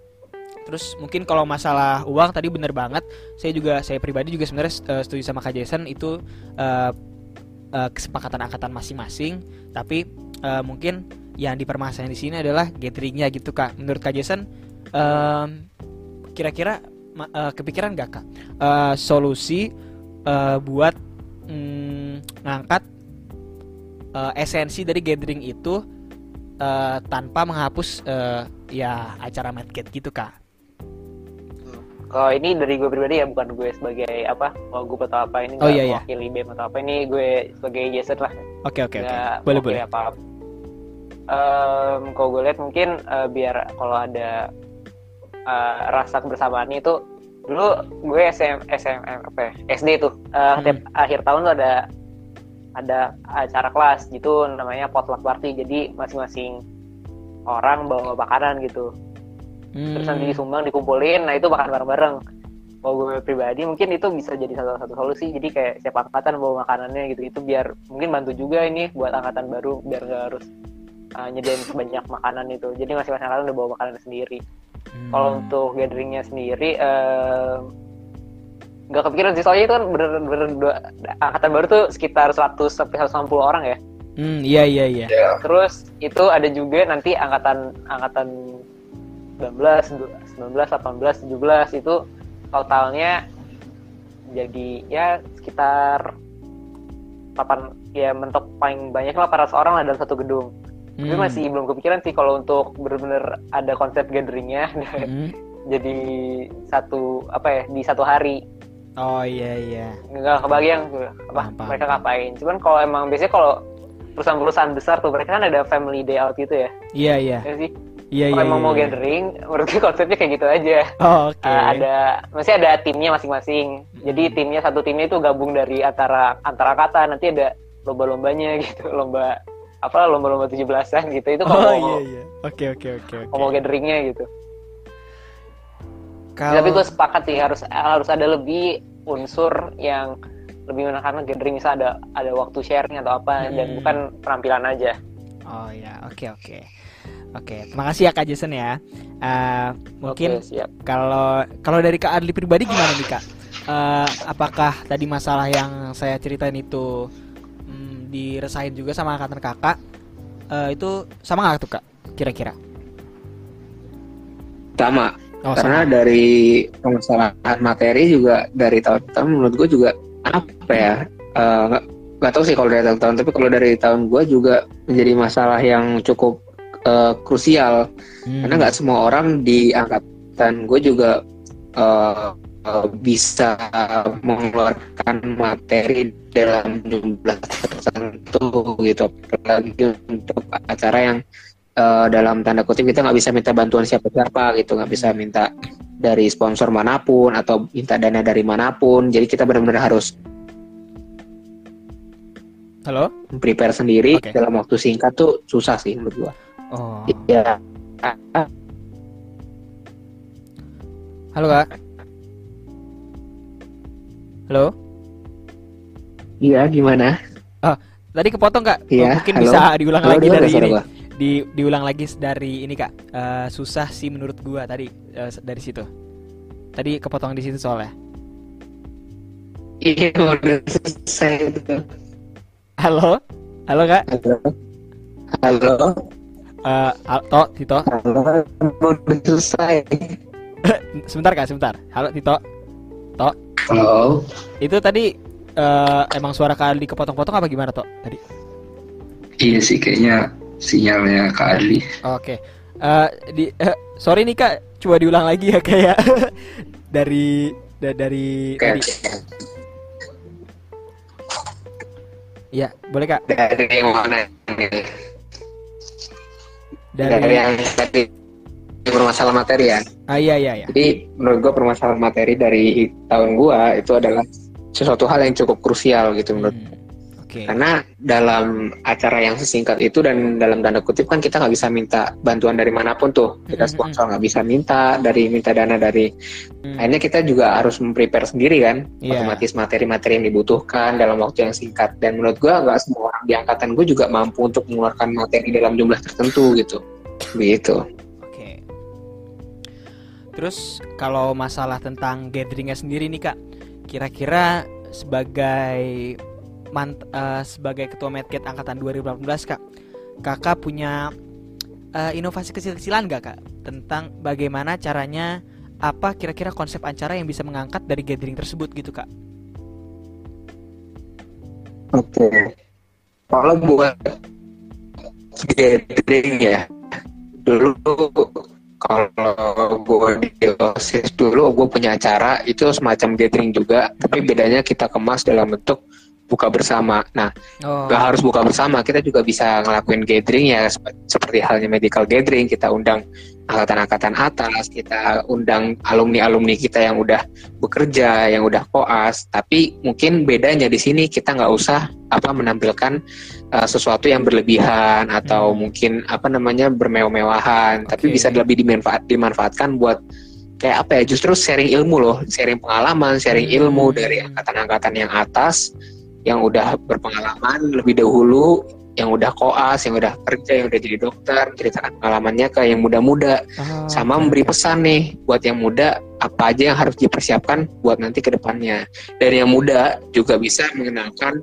terus mungkin kalau masalah uang tadi bener banget. Saya juga saya pribadi juga sebenarnya eh, setuju sama Kak Jason. Itu eh, eh, kesepakatan angkatan masing-masing. Tapi eh, mungkin yang dipermasalahan di sini adalah gatheringnya gitu kak. Menurut Kak Jason em, kira-kira ma- eh, kepikiran gak kak? Eh, solusi eh, buat mm, ngangkat eh, esensi dari gathering itu eh, tanpa menghapus eh, ya acara Medgate gitu kak kalau ini dari gue pribadi ya bukan gue sebagai apa mau gue atau apa ini Oh, iya, iya. mewakili BEM atau apa ini gue sebagai Jason lah Oke oke oke. Boleh boleh. apa em, kalau gue lihat mungkin eh, biar kalau ada eh, rasa kebersamaan itu dulu gue SM SM apa ya, SD tuh eh, Hmm. tiap akhir tahun tuh ada ada acara kelas gitu namanya potluck party. Jadi masing-masing orang bawa makanan gitu. Terus nanti Hmm. disumbang dikumpulin. Nah itu makan bareng-bareng. Kalau gue pribadi mungkin itu bisa jadi salah satu solusi. Jadi kayak siap angkatan bawa makanannya gitu. Itu biar mungkin bantu juga ini buat angkatan baru biar nggak harus uh, nyediain banyak makanan itu. Jadi masing-masing angkatan udah bawa makanan sendiri. Hmm. kalau untuk gatheringnya sendiri em, nggak kepikiran sih soalnya itu kan bener-bener dua- angkatan baru tuh sekitar 100 sampai 160 orang ya Hmm, iya iya iya. Terus itu ada juga nanti angkatan angkatan 19, 19, 18, 17 itu totalnya jadi ya sekitar 8 ya mentok paling banyak lah 400 orang lah dalam satu gedung. Tapi Hmm. masih belum kepikiran sih kalau untuk bener-bener ada konsep gatheringnya Hmm. jadi satu apa ya di satu hari Oh iya iya. nggak kebayang tuh apa Paham, paham, mereka ngapain. Cuman kalau emang biasanya kalau perusahaan-perusahaan besar tuh mereka kan ada family day out gitu ya, Iya iya. ya sih. Iya iya. kalau emang iya, mau iya. gathering, gue konsepnya kayak gitu aja. Oh, Oke. Uh, ada, masih ada timnya masing-masing. Jadi timnya satu timnya itu gabung dari antara antara kata. Nanti ada lomba-lombanya gitu, lomba apa lomba-lomba 17-an gitu. Itu Oh kalau iya mau, iya. Oke oke oke oke. kalau mau gatheringnya gitu. Kalau Tapi gue sepakat sih harus harus ada lebih unsur yang lebih menekankan gathering misalnya ada ada waktu sharing atau apa dan Hmm. bukan penampilan aja. Oh ya, oke oke. Oke, terima kasih ya Kak Jason ya. Eh, mungkin Oke, siap. kalau kalau dari Kak Adli pribadi gimana nih Kak? Eh, apakah tadi masalah yang saya ceritain itu hmm, diresain juga sama angkatan kakak? Eh, itu sama nggak tuh Kak? Kira-kira? sama Oh, karena sama. dari permasalahan materi juga dari tahun-tahun menurut gue juga apa ya eh, nggak nggak tahu sih kalau dari tahun-tahun tapi kalau dari tahun gue juga menjadi masalah yang cukup eh, krusial Hmm. karena nggak semua orang di angkatan gue juga eh, bisa mengeluarkan materi dalam jumlah tertentu gitu apalagi untuk acara yang eh, dalam tanda kutip kita nggak bisa minta bantuan siapa-siapa gitu nggak bisa minta dari sponsor mana pun atau minta dana dari mana pun jadi kita benar-benar harus Halo? prepare sendiri Oke. dalam waktu singkat tuh susah sih menurut gua Oh. ya Halo Kak. Halo? iya gimana Tadi kepotong Kak. Oh, Iya, mungkin halo. bisa diulang Halo, lagi dari ini. gua? Di diulang lagi dari ini Kak. Eh, susah sih menurut gua tadi eh, dari situ. Tadi kepotong di situ soalnya. iya udah selesai itu Halo? Halo Kak? halo halo Eh, Al- To, Tito. halo udah selesai Sebentar Kak, sebentar. Halo Tito. Halo. Itu tadi eh, emang suara Kak Aldi kepotong-potong apa gimana Tok tadi? Iya sih kayaknya sinyalnya Kak Adli. Oke. Eh, di eh, sorry nih Kak, coba diulang lagi ya kayak dari da- dari Oke, tadi. Ya, boleh Kak. dari yang mana? Dari, dari yang tadi bermasalah materi ya Ah iya iya iya. jadi menurut gua permasalahan materi dari tahun gua itu adalah sesuatu hal yang cukup krusial gitu menurut Hmm, Oke. karena dalam acara yang sesingkat itu dan dalam tanda kutip kan kita nggak bisa minta bantuan dari mana pun tuh. Kita sponsor nggak bisa minta dari minta dana dari. Hmm, akhirnya kita juga harus memprepare sendiri kan. Iya. otomatis materi-materi yang dibutuhkan dalam waktu yang singkat. Dan menurut gua nggak semua orang di angkatan gue juga mampu untuk mengeluarkan materi dalam jumlah tertentu gitu. Begitu. Oke. Terus kalau masalah tentang gatheringnya sendiri nih Kak, kira-kira sebagai mant eh, sebagai ketua Medgate angkatan 2018 Kak, Kakak punya eh, inovasi kecil-kecilan gak Kak tentang bagaimana caranya apa kira-kira konsep acara yang bisa mengangkat dari gathering tersebut gitu Kak? Oke. Kalau buat gathering ya, dulu kalau gue di OSIS dulu gue punya acara itu semacam gathering juga, tapi bedanya kita kemas dalam bentuk buka bersama. Nah, Oh. harus buka bersama, kita juga bisa ngelakuin gathering ya sep- seperti halnya medical gathering. Kita undang angkatan-angkatan atas, kita undang alumni-alumni kita yang udah bekerja, yang udah koas. Tapi mungkin bedanya di sini kita nggak usah apa menampilkan uh, sesuatu yang berlebihan atau Hmm. mungkin apa namanya bermewah-mewahan, tapi Oke. bisa lebih dimanfaat, dimanfaatkan buat kayak apa ya justru sharing ilmu loh sharing pengalaman sharing Hmm. ilmu dari angkatan-angkatan yang atas yang udah berpengalaman lebih dahulu yang udah koas yang udah kerja yang udah jadi dokter ceritakan pengalamannya ke yang muda-muda Oh, sama oke, memberi pesan nih buat yang muda apa aja yang harus dipersiapkan buat nanti ke depannya dan yang muda juga bisa mengenalkan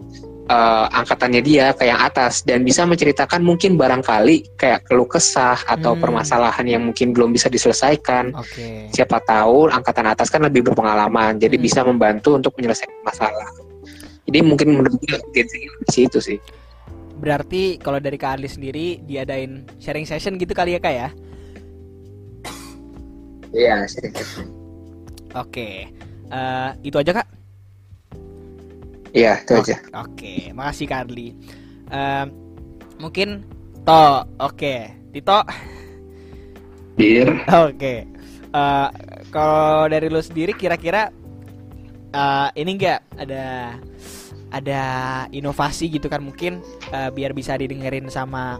eh, angkatannya dia ke yang atas dan bisa menceritakan mungkin barangkali kayak keluh kesah atau Hmm. permasalahan yang mungkin belum bisa diselesaikan Oke. siapa tahu angkatan atas kan lebih berpengalaman jadi Hmm. bisa membantu untuk menyelesaikan masalah jadi mungkin menurut gue di situ sih Berarti kalau dari Kak Adli sendiri diadain sharing session gitu kali ya Kak ya? iya Oke. Eh, itu aja Kak? iya itu aja Oke, makasih Kak Adli. Eh, mungkin To, oke. Tito, Bir, oke. Eh, kalau dari lu sendiri kira-kira eh, ini enggak ada ada inovasi gitu kan mungkin eh, biar bisa didengerin sama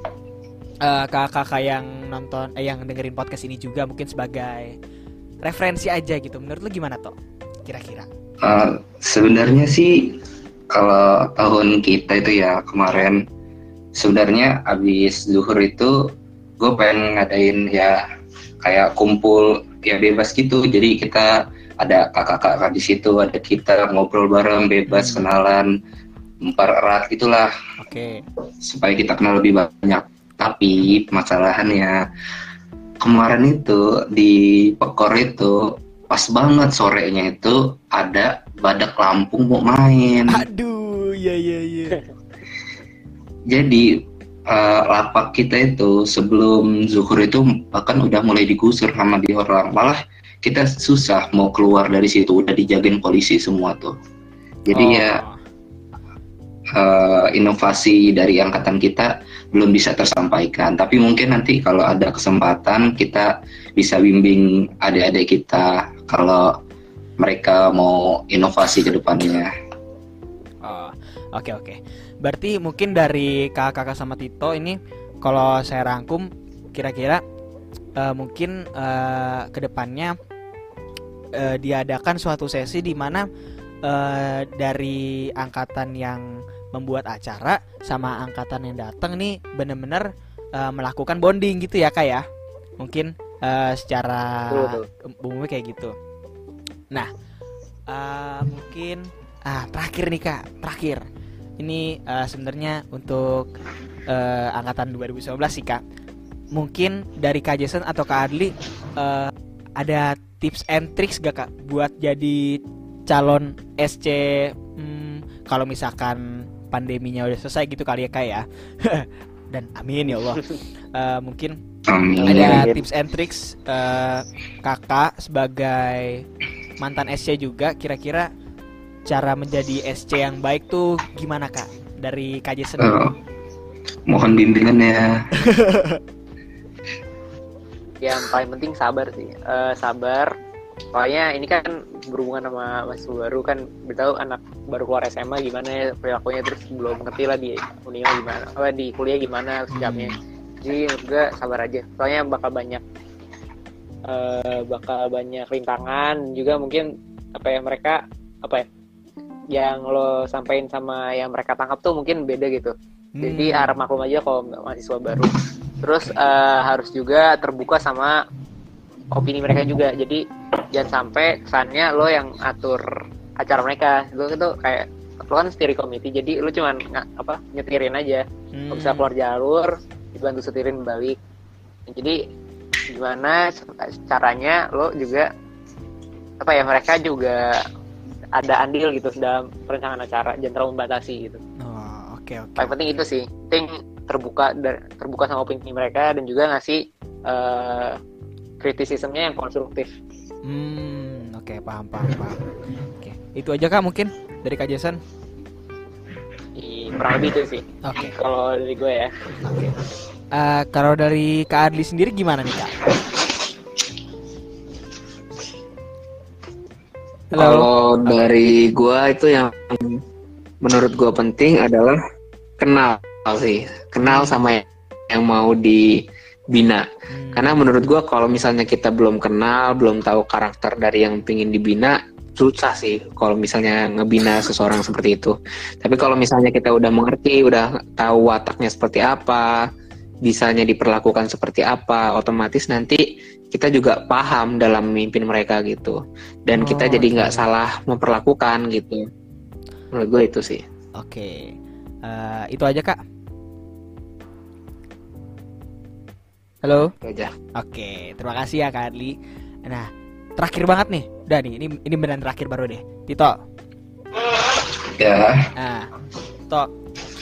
eh, kakak-kakak yang nonton eh, yang dengerin podcast ini juga mungkin sebagai referensi aja gitu. Menurut lu gimana toh? Kira-kira? eh, sebenarnya sih kalau tahun kita itu ya kemarin sebenarnya abis zuhur itu gue pengen ngadain ya kayak kumpul ya bebas gitu jadi kita ada kakak-kakak di situ ada kita ngobrol bareng bebas Hmm. kenalan mempererat gitulah Oke. supaya kita kenal lebih banyak. Tapi masalahannya kemarin itu di Pekor itu pas banget sorenya itu ada badak Lampung mau main. Aduh, iya iya iya. Jadi eh, lapak kita itu sebelum zuhur itu bahkan udah mulai digusur sama di orang. Malah kita susah mau keluar dari situ udah dijagain polisi semua tuh. Jadi Oh. ya eh, inovasi dari angkatan kita belum bisa tersampaikan. Tapi mungkin nanti kalau ada kesempatan kita bisa bimbing adik-adik kita kalau mereka mau inovasi ke depannya. Oh, oke oke. Berarti mungkin dari kakak-kakak sama Tito ini kalau saya rangkum kira-kira eh, mungkin eh, ke depannya eh, diadakan suatu sesi di mana eh, dari angkatan yang membuat acara sama angkatan yang datang nih bener-bener eh, melakukan bonding gitu ya kak ya. Mungkin eh, secara umumnya kayak gitu. Nah, eh, mungkin ah terakhir nih kak, terakhir. Ini eh, sebenarnya untuk eh, angkatan 2019 sih kak. Mungkin dari Kak Jason atau Kak Adli eh, ada tips and tricks gak kak buat jadi calon SC hmm, kalau misalkan pandeminya udah selesai gitu kali ya kak ya. Dan amin ya Allah. Eh, mungkin Amin. ada tips and tricks eh, kakak sebagai mantan SC juga kira-kira cara menjadi SC yang baik tuh gimana kak dari KJ sendiri? Eh, mohon bimbingan ya. yang paling penting sabar sih. Eh, sabar. Soalnya ini kan berhubungan sama mahasiswa baru kan. Beritahu anak baru keluar SMA gimana ya perilakunya terus belum ngerti lah di Unio gimana apa di kuliah gimana sikapnya jadi menurut gue sabar aja. Soalnya bakal banyak eh bakal banyak rintangan. Juga mungkin apa ya mereka apa ya yang lo sampein sama yang mereka tangkap tuh mungkin beda gitu. Jadi Hmm. harap maklum aja kalau mahasiswa baru. Terus eh, harus juga terbuka sama opini mereka juga. Jadi jangan sampai kesannya lo yang atur acara mereka. Lo itu kayak lo kan steering committee, jadi lo cuman nga- apa nyetirin aja. Hmm. Lo bisa keluar jalur, dibantu setirin balik. Jadi gimana caranya lo juga apa ya mereka juga ada andil gitu dalam perencanaan acara, jangan terlalu membatasi gitu Oh, oke oke. paling penting itu sih penting terbuka dan terbuka sama opini mereka dan juga ngasih eh kritisismnya yang konstruktif Hmm, oke paham paham paham. Oke, itu aja kak mungkin dari Kak Jason. kurang lebih itu sih Oke. kalau dari gue ya Oke. Eh, kalau dari Kak Adli sendiri gimana nih Kak? Kalau dari gua itu yang menurut gua penting adalah kenal sih, kenal sama yang mau dibina. Hmm. Karena menurut gua kalau misalnya kita belum kenal, belum tahu karakter dari yang pingin dibina, susah sih kalau misalnya ngebina seseorang seperti itu. Tapi kalau misalnya kita udah mengerti, udah tahu wataknya seperti apa, bisanya diperlakukan seperti apa, otomatis nanti kita juga paham dalam memimpin mereka gitu. Dan kita Oh, jadi nggak salah memperlakukan gitu. Menurut gue itu sih. Oke. Eh, itu aja Kak. Halo. Itu aja. Oke, terima kasih ya Kak Adli. Nah, terakhir banget nih. Udah nih, ini ini beneran terakhir baru deh. Tito. Ya, Nah, Tito,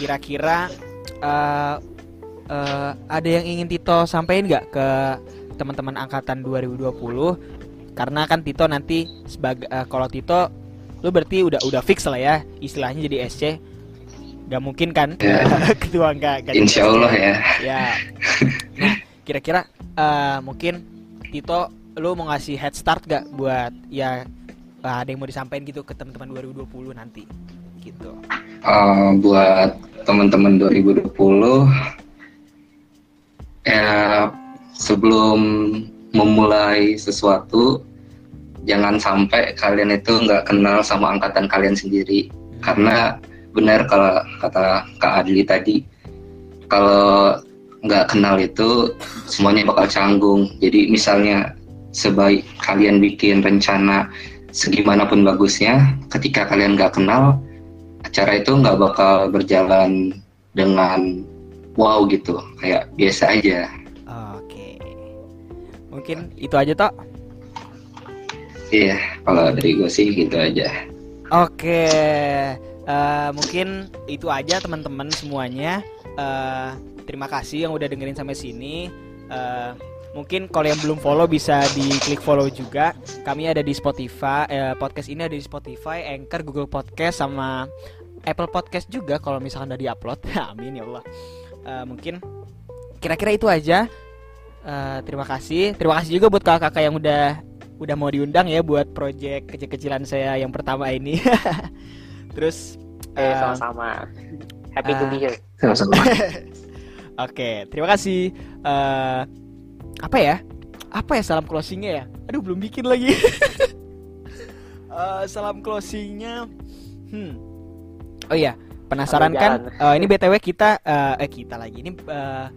kira-kira eh eh, ada yang ingin Tito sampaikan nggak ke teman-teman angkatan 2020? Karena kan Tito nanti sebagai eh, kalau Tito lu berarti udah udah fix lah ya istilahnya jadi SC. Gak mungkin kan Ya. ketua jadi insya. Allah ya. Ya. Nah, kira-kira eh, mungkin Tito lu mau ngasih head start gak buat ya eh, ada yang mau disampaikan gitu ke teman-teman 2020 nanti gitu. Eh, buat teman-teman 2020 ya sebelum memulai sesuatu jangan sampai kalian itu nggak kenal sama angkatan kalian sendiri karena benar kalau kata Kak Adli tadi kalau nggak kenal itu semuanya bakal canggung jadi misalnya sebaik kalian bikin rencana segimanapun bagusnya ketika kalian nggak kenal acara itu nggak bakal berjalan dengan wow gitu kayak biasa aja Oke. Mungkin itu aja toh. iya kalau dari gue sih gitu aja Oke. Eh, mungkin itu aja teman-teman semuanya. Eh, terima kasih yang udah dengerin sampai sini. Eh, mungkin kalau yang belum follow bisa diklik follow juga. Kami ada di Spotify. eh, podcast ini ada di Spotify, Anchor, Google Podcast sama Apple Podcast juga kalau misalkan udah diupload. Amin ya Allah. Eh, mungkin kira-kira itu aja. Eh, terima kasih. Terima kasih juga buat kakak-kakak yang udah udah mau diundang ya buat project kecil-kecilan saya yang pertama ini. Terus eh, eh, sama-sama happy to eh, be here Sama-sama. Oke, terima kasih. Eh, apa ya? Apa ya salam closingnya ya? Aduh, belum bikin lagi. Eh, salam closingnya, hmm. Oh iya, penasaran kan? Eh, ini btw kita, eh, eh kita lagi ini eh,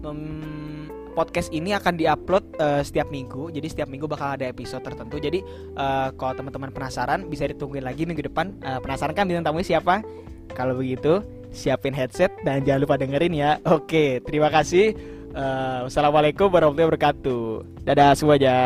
mem- podcast ini akan diupload eh, setiap minggu. Jadi setiap minggu bakal ada episode tertentu. Jadi eh, kalau teman-teman penasaran, bisa ditungguin lagi minggu depan. Eh, penasaran kan bintang tamunya siapa? Kalau begitu, siapin headset dan jangan lupa dengerin ya. Oke, terima kasih. Eh, wassalamualaikum warahmatullahi wabarakatuh. Dadah semuanya.